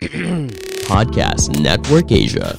Podcast Network Asia.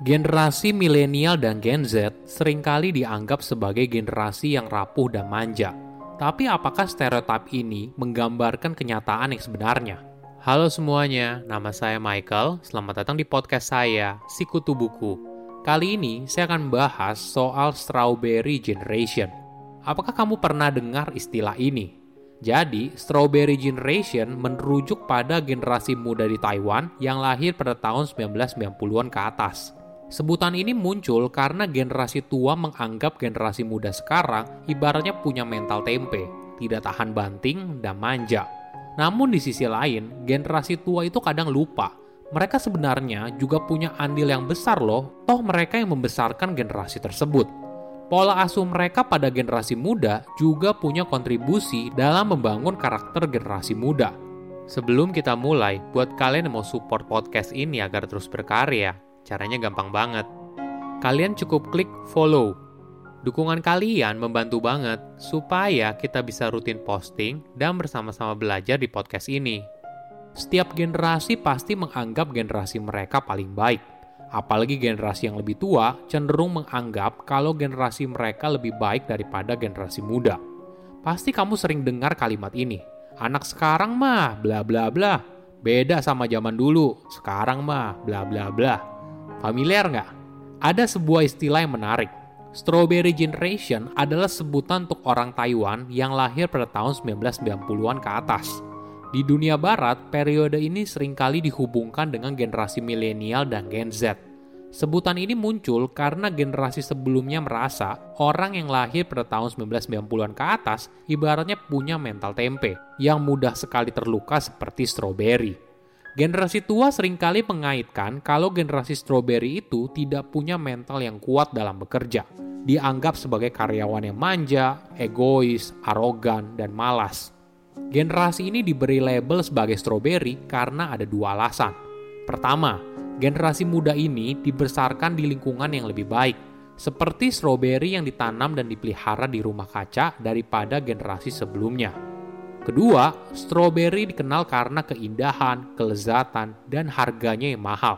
Generasi milenial dan Gen Z sering kali dianggap sebagai generasi yang rapuh dan manja. Tapi apakah stereotip ini menggambarkan kenyataan yang sebenarnya? Halo semuanya, nama saya Michael. Selamat datang di podcast saya, Sikutu Buku. Kali ini saya akan membahas soal Strawberry Generation. Apakah kamu pernah dengar istilah ini? Jadi, Strawberry Generation merujuk pada generasi muda di Taiwan yang lahir pada tahun 1990-an ke atas. Sebutan ini muncul karena generasi tua menganggap generasi muda sekarang ibaratnya punya mental tempe, tidak tahan banting dan manja. Namun di sisi lain, generasi tua itu kadang lupa. Mereka sebenarnya juga punya andil yang besar loh, toh mereka yang membesarkan generasi tersebut. Pola asuh mereka pada generasi muda juga punya kontribusi dalam membangun karakter generasi muda. Sebelum kita mulai, buat kalian yang mau support podcast ini agar terus berkarya, Caranya gampang banget. Kalian cukup klik follow. Dukungan kalian membantu banget supaya kita bisa rutin posting dan bersama-sama belajar di podcast ini. Setiap generasi pasti menganggap generasi mereka paling baik. Apalagi generasi yang lebih tua cenderung menganggap kalau generasi mereka lebih baik daripada generasi muda. Pasti kamu sering dengar kalimat ini. Anak sekarang mah bla bla bla. Beda sama zaman dulu. Sekarang mah bla bla bla. Familiar nggak? Ada sebuah istilah yang menarik. Strawberry Generation adalah sebutan untuk orang Taiwan yang lahir pada tahun 1990-an ke atas. Di dunia barat, periode ini sering kali dihubungkan dengan generasi milenial dan Gen Z. Sebutan ini muncul karena generasi sebelumnya merasa orang yang lahir pada tahun 1990-an ke atas ibaratnya punya mental tempe yang mudah sekali terluka seperti strawberry. Generasi tua sering kali mengaitkan kalau generasi strawberry itu tidak punya mental yang kuat dalam bekerja. Dianggap sebagai karyawan yang manja, egois, arogan, dan malas. Generasi ini diberi label sebagai strawberry karena ada dua alasan. Pertama, generasi muda ini dibesarkan di lingkungan yang lebih baik, seperti strawberry yang ditanam dan dipelihara di rumah kaca daripada generasi sebelumnya. Kedua, stroberi dikenal karena keindahan, kelezatan, dan harganya yang mahal.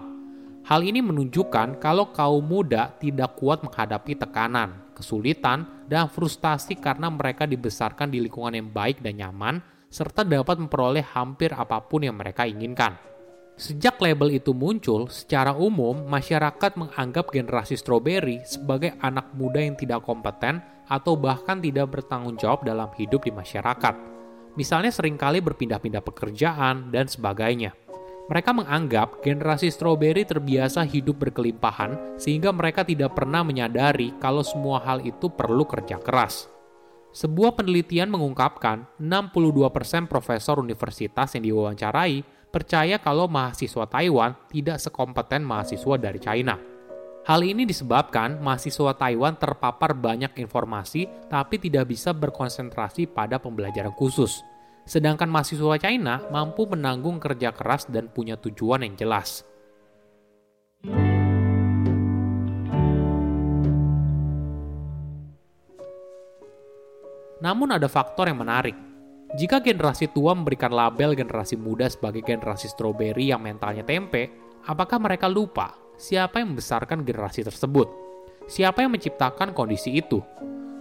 Hal ini menunjukkan kalau kaum muda tidak kuat menghadapi tekanan, kesulitan, dan frustasi karena mereka dibesarkan di lingkungan yang baik dan nyaman, serta dapat memperoleh hampir apa pun yang mereka inginkan. Sejak label itu muncul, secara umum masyarakat menganggap generasi stroberi sebagai anak muda yang tidak kompeten atau bahkan tidak bertanggung jawab dalam hidup di masyarakat misalnya sering kali berpindah-pindah pekerjaan dan sebagainya. Mereka menganggap generasi strawberry terbiasa hidup berkelimpahan sehingga mereka tidak pernah menyadari kalau semua hal itu perlu kerja keras. Sebuah penelitian mengungkapkan 62% profesor universitas yang diwawancarai percaya kalau mahasiswa Taiwan tidak sekompeten mahasiswa dari China. Hal ini disebabkan mahasiswa Taiwan terpapar banyak informasi tapi tidak bisa berkonsentrasi pada pembelajaran khusus. Sedangkan mahasiswa China mampu menanggung kerja keras dan punya tujuan yang jelas. Namun ada faktor yang menarik. Jika generasi tua memberikan label generasi muda sebagai generasi stroberi yang mentalnya tempe, apakah mereka lupa siapa yang membesarkan generasi tersebut? Siapa yang menciptakan kondisi itu?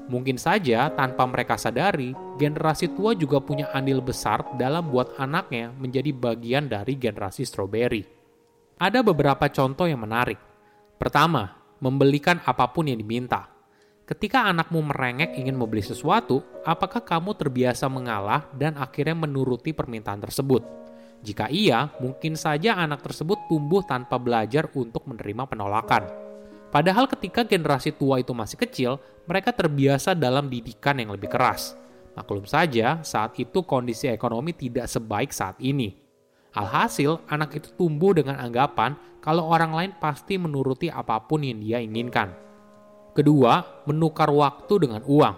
Mungkin saja tanpa mereka sadari, generasi tua juga punya andil besar dalam buat anaknya menjadi bagian dari generasi strawberry. Ada beberapa contoh yang menarik. Pertama, membelikan apa pun yang diminta. Ketika anakmu merengek ingin membeli sesuatu, apakah kamu terbiasa mengalah dan akhirnya menuruti permintaan tersebut? Jika iya, mungkin saja anak tersebut tumbuh tanpa belajar untuk menerima penolakan. Padahal ketika generasi tua itu masih kecil, mereka terbiasa dalam didikan yang lebih keras. Maklum saja, saat itu kondisi ekonomi tidak sebaik saat ini. Alhasil, anak itu tumbuh dengan anggapan kalau orang lain pasti menuruti apa pun yang dia inginkan. Kedua, menukar waktu dengan uang.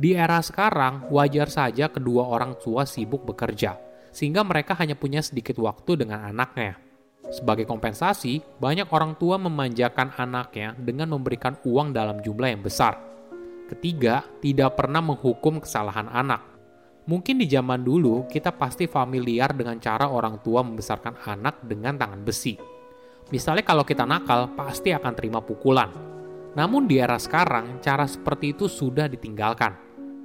Di era sekarang, wajar saja kedua orang tua sibuk bekerja sehingga mereka hanya punya sedikit waktu dengan anaknya. Sebagai kompensasi, banyak orang tua memanjakan anaknya dengan memberikan uang dalam jumlah yang besar. Ketiga, tidak pernah menghukum kesalahan anak. Mungkin di zaman dulu kita pasti familiar dengan cara orang tua membesarkan anak dengan tangan besi. Misalnya kalau kita nakal, pasti akan terima pukulan. Namun di era sekarang, cara seperti itu sudah ditinggalkan.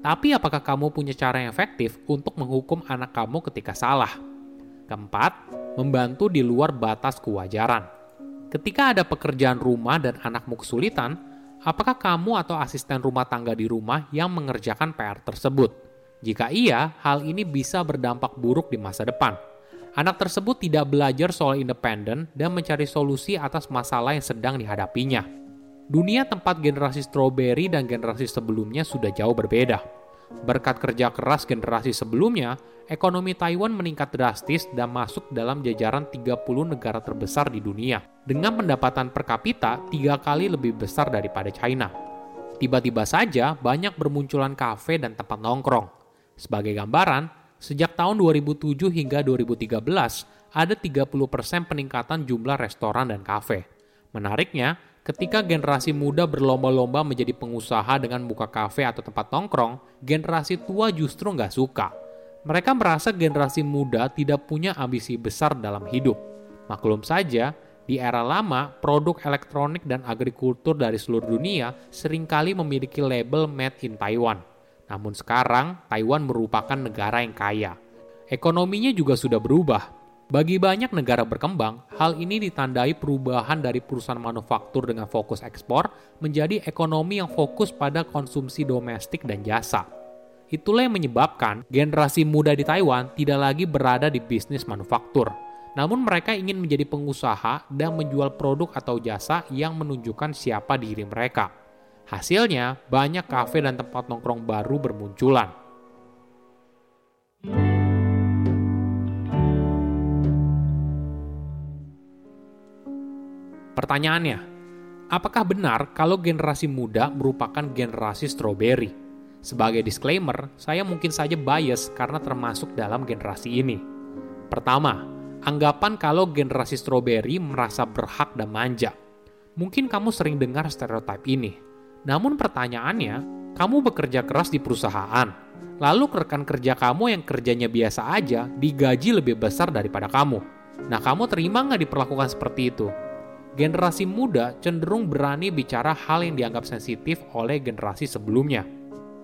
Tapi apakah kamu punya cara yang efektif untuk menghukum anak kamu ketika salah? Keempat, membantu di luar batas kewajaran. Ketika ada pekerjaan rumah dan anakmu kesulitan, apakah kamu atau asisten rumah tangga di rumah yang mengerjakan PR tersebut? Jika iya, hal ini bisa berdampak buruk di masa depan. Anak tersebut tidak belajar soal independen dan mencari solusi atas masalah yang sedang dihadapinya. Dunia tempat generasi strawberry dan generasi sebelumnya sudah jauh berbeda. Berkat kerja keras generasi sebelumnya, ekonomi Taiwan meningkat drastis dan masuk dalam jajaran 30 negara terbesar di dunia, dengan pendapatan per kapita tiga kali lebih besar daripada China. Tiba-tiba saja banyak bermunculan kafe dan tempat nongkrong. Sebagai gambaran, sejak tahun 2007 hingga 2013, ada 30% peningkatan jumlah restoran dan kafe. Menariknya, ketika generasi muda berlomba-lomba menjadi pengusaha dengan buka kafe atau tempat nongkrong, generasi tua justru nggak suka – mereka merasa generasi muda tidak punya ambisi besar dalam hidup. Maklum saja, di era lama, produk elektronik dan agrikultur dari seluruh dunia sering kali memiliki label Made in Taiwan. Namun sekarang, Taiwan merupakan negara yang kaya. Ekonominya juga sudah berubah. Bagi banyak negara berkembang, hal ini ditandai perubahan dari perusahaan manufaktur dengan fokus ekspor menjadi ekonomi yang fokus pada konsumsi domestik dan jasa. Itulah yang menyebabkan generasi muda di Taiwan tidak lagi berada di bisnis manufaktur. Namun mereka ingin menjadi pengusaha dan menjual produk atau jasa yang menunjukkan siapa diri mereka. Hasilnya, banyak kafe dan tempat nongkrong baru bermunculan. Pertanyaannya, apakah benar kalau generasi muda merupakan generasi strawberry? Sebagai disclaimer, saya mungkin saja bias karena termasuk dalam generasi ini. Pertama, anggapan kalau generasi strawberry merasa berhak dan manja. Mungkin kamu sering dengar stereotip ini. Namun pertanyaannya, kamu bekerja keras di perusahaan, lalu rekan kerja kamu yang kerjanya biasa aja digaji lebih besar daripada kamu. Nah, kamu terima nggak diperlakukan seperti itu? Generasi muda cenderung berani bicara hal yang dianggap sensitif oleh generasi sebelumnya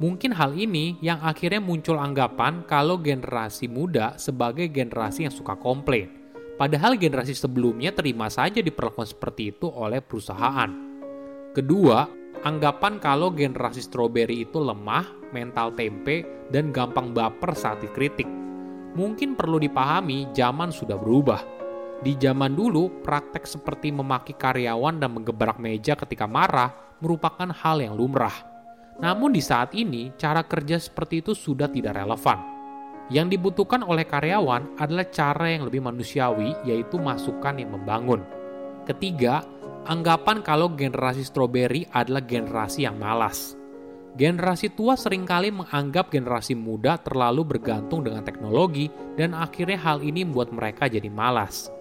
Mungkin hal ini yang akhirnya muncul anggapan kalau generasi muda sebagai generasi yang suka komplain. Padahal generasi sebelumnya terima saja diperlakukan seperti itu oleh perusahaan. Kedua, anggapan kalau generasi strawberry itu lemah, mental tempe, dan gampang baper saat dikritik. Mungkin perlu dipahami zaman sudah berubah. Di zaman dulu, praktek seperti memaki karyawan dan menggebrak meja ketika marah merupakan hal yang lumrah namun di saat ini, cara kerja seperti itu sudah tidak relevan. Yang dibutuhkan oleh karyawan adalah cara yang lebih manusiawi, yaitu masukan yang membangun. Ketiga, anggapan kalau generasi strawberry adalah generasi yang malas. Generasi tua sering kali menganggap generasi muda terlalu bergantung dengan teknologi dan akhirnya hal ini membuat mereka jadi malas.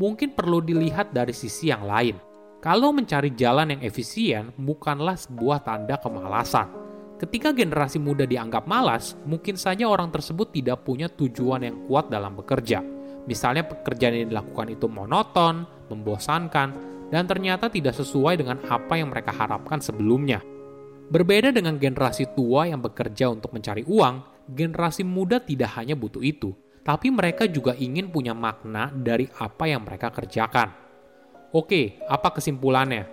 Mungkin perlu dilihat dari sisi yang lain kalau mencari jalan yang efisien bukanlah sebuah tanda kemalasan. Ketika generasi muda dianggap malas, mungkin saja orang tersebut tidak punya tujuan yang kuat dalam bekerja. Misalnya pekerjaan yang dilakukan itu monoton, membosankan, dan ternyata tidak sesuai dengan apa yang mereka harapkan sebelumnya. Berbeda dengan generasi tua yang bekerja untuk mencari uang, generasi muda tidak hanya butuh itu, tapi mereka juga ingin punya makna dari apa yang mereka kerjakan. Oke, apa kesimpulannya?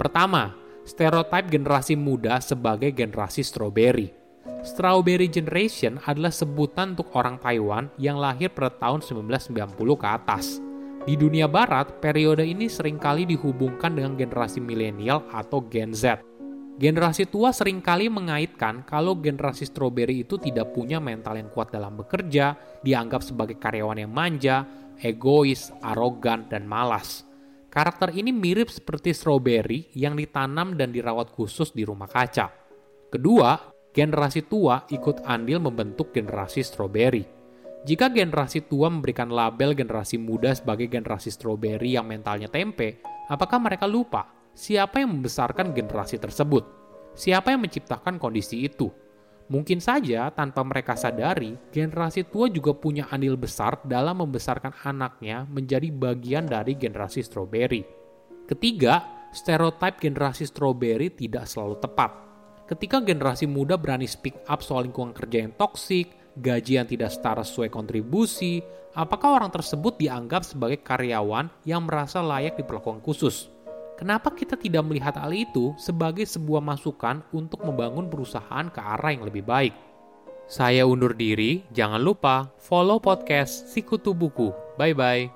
Pertama, stereotip generasi muda sebagai generasi strawberry. Strawberry Generation adalah sebutan untuk orang Taiwan yang lahir pada tahun 1990 ke atas. Di dunia barat, periode ini sering kali dihubungkan dengan generasi milenial atau Gen Z. Generasi tua sering kali mengaitkan kalau generasi strawberry itu tidak punya mental yang kuat dalam bekerja, dianggap sebagai karyawan yang manja, egois, arogan, dan malas. Karakter ini mirip seperti strawberry yang ditanam dan dirawat khusus di rumah kaca. Kedua, generasi tua ikut andil membentuk generasi strawberry. Jika generasi tua memberikan label generasi muda sebagai generasi strawberry yang mentalnya tempe, apakah mereka lupa siapa yang membesarkan generasi tersebut? Siapa yang menciptakan kondisi itu? Mungkin saja tanpa mereka sadari, generasi tua juga punya andil besar dalam membesarkan anaknya menjadi bagian dari generasi strawberry. Ketiga, stereotip generasi strawberry tidak selalu tepat. Ketika generasi muda berani speak up soal lingkungan kerja yang toksik, gaji yang tidak setara sesuai kontribusi, apakah orang tersebut dianggap sebagai karyawan yang merasa layak diperlakukan khusus? Kenapa kita tidak melihat hal itu sebagai sebuah masukan untuk membangun perusahaan ke arah yang lebih baik? Saya undur diri, jangan lupa follow podcast Sikutu Buku. Bye-bye.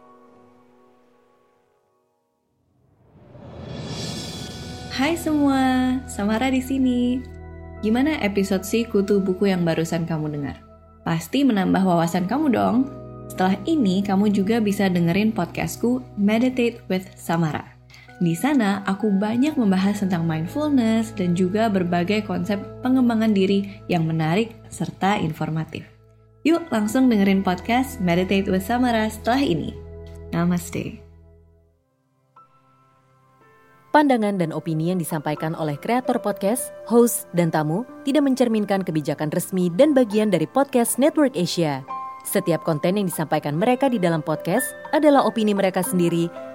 Hai semua, Samara di sini. Gimana episode Sikutu Buku yang barusan kamu dengar? Pasti menambah wawasan kamu dong. Setelah ini, kamu juga bisa dengerin podcastku Meditate with Samara. Di sana, aku banyak membahas tentang mindfulness dan juga berbagai konsep pengembangan diri yang menarik serta informatif. Yuk langsung dengerin podcast Meditate with Samara setelah ini. Namaste. Pandangan dan opini yang disampaikan oleh kreator podcast, host, dan tamu tidak mencerminkan kebijakan resmi dan bagian dari podcast Network Asia. Setiap konten yang disampaikan mereka di dalam podcast adalah opini mereka sendiri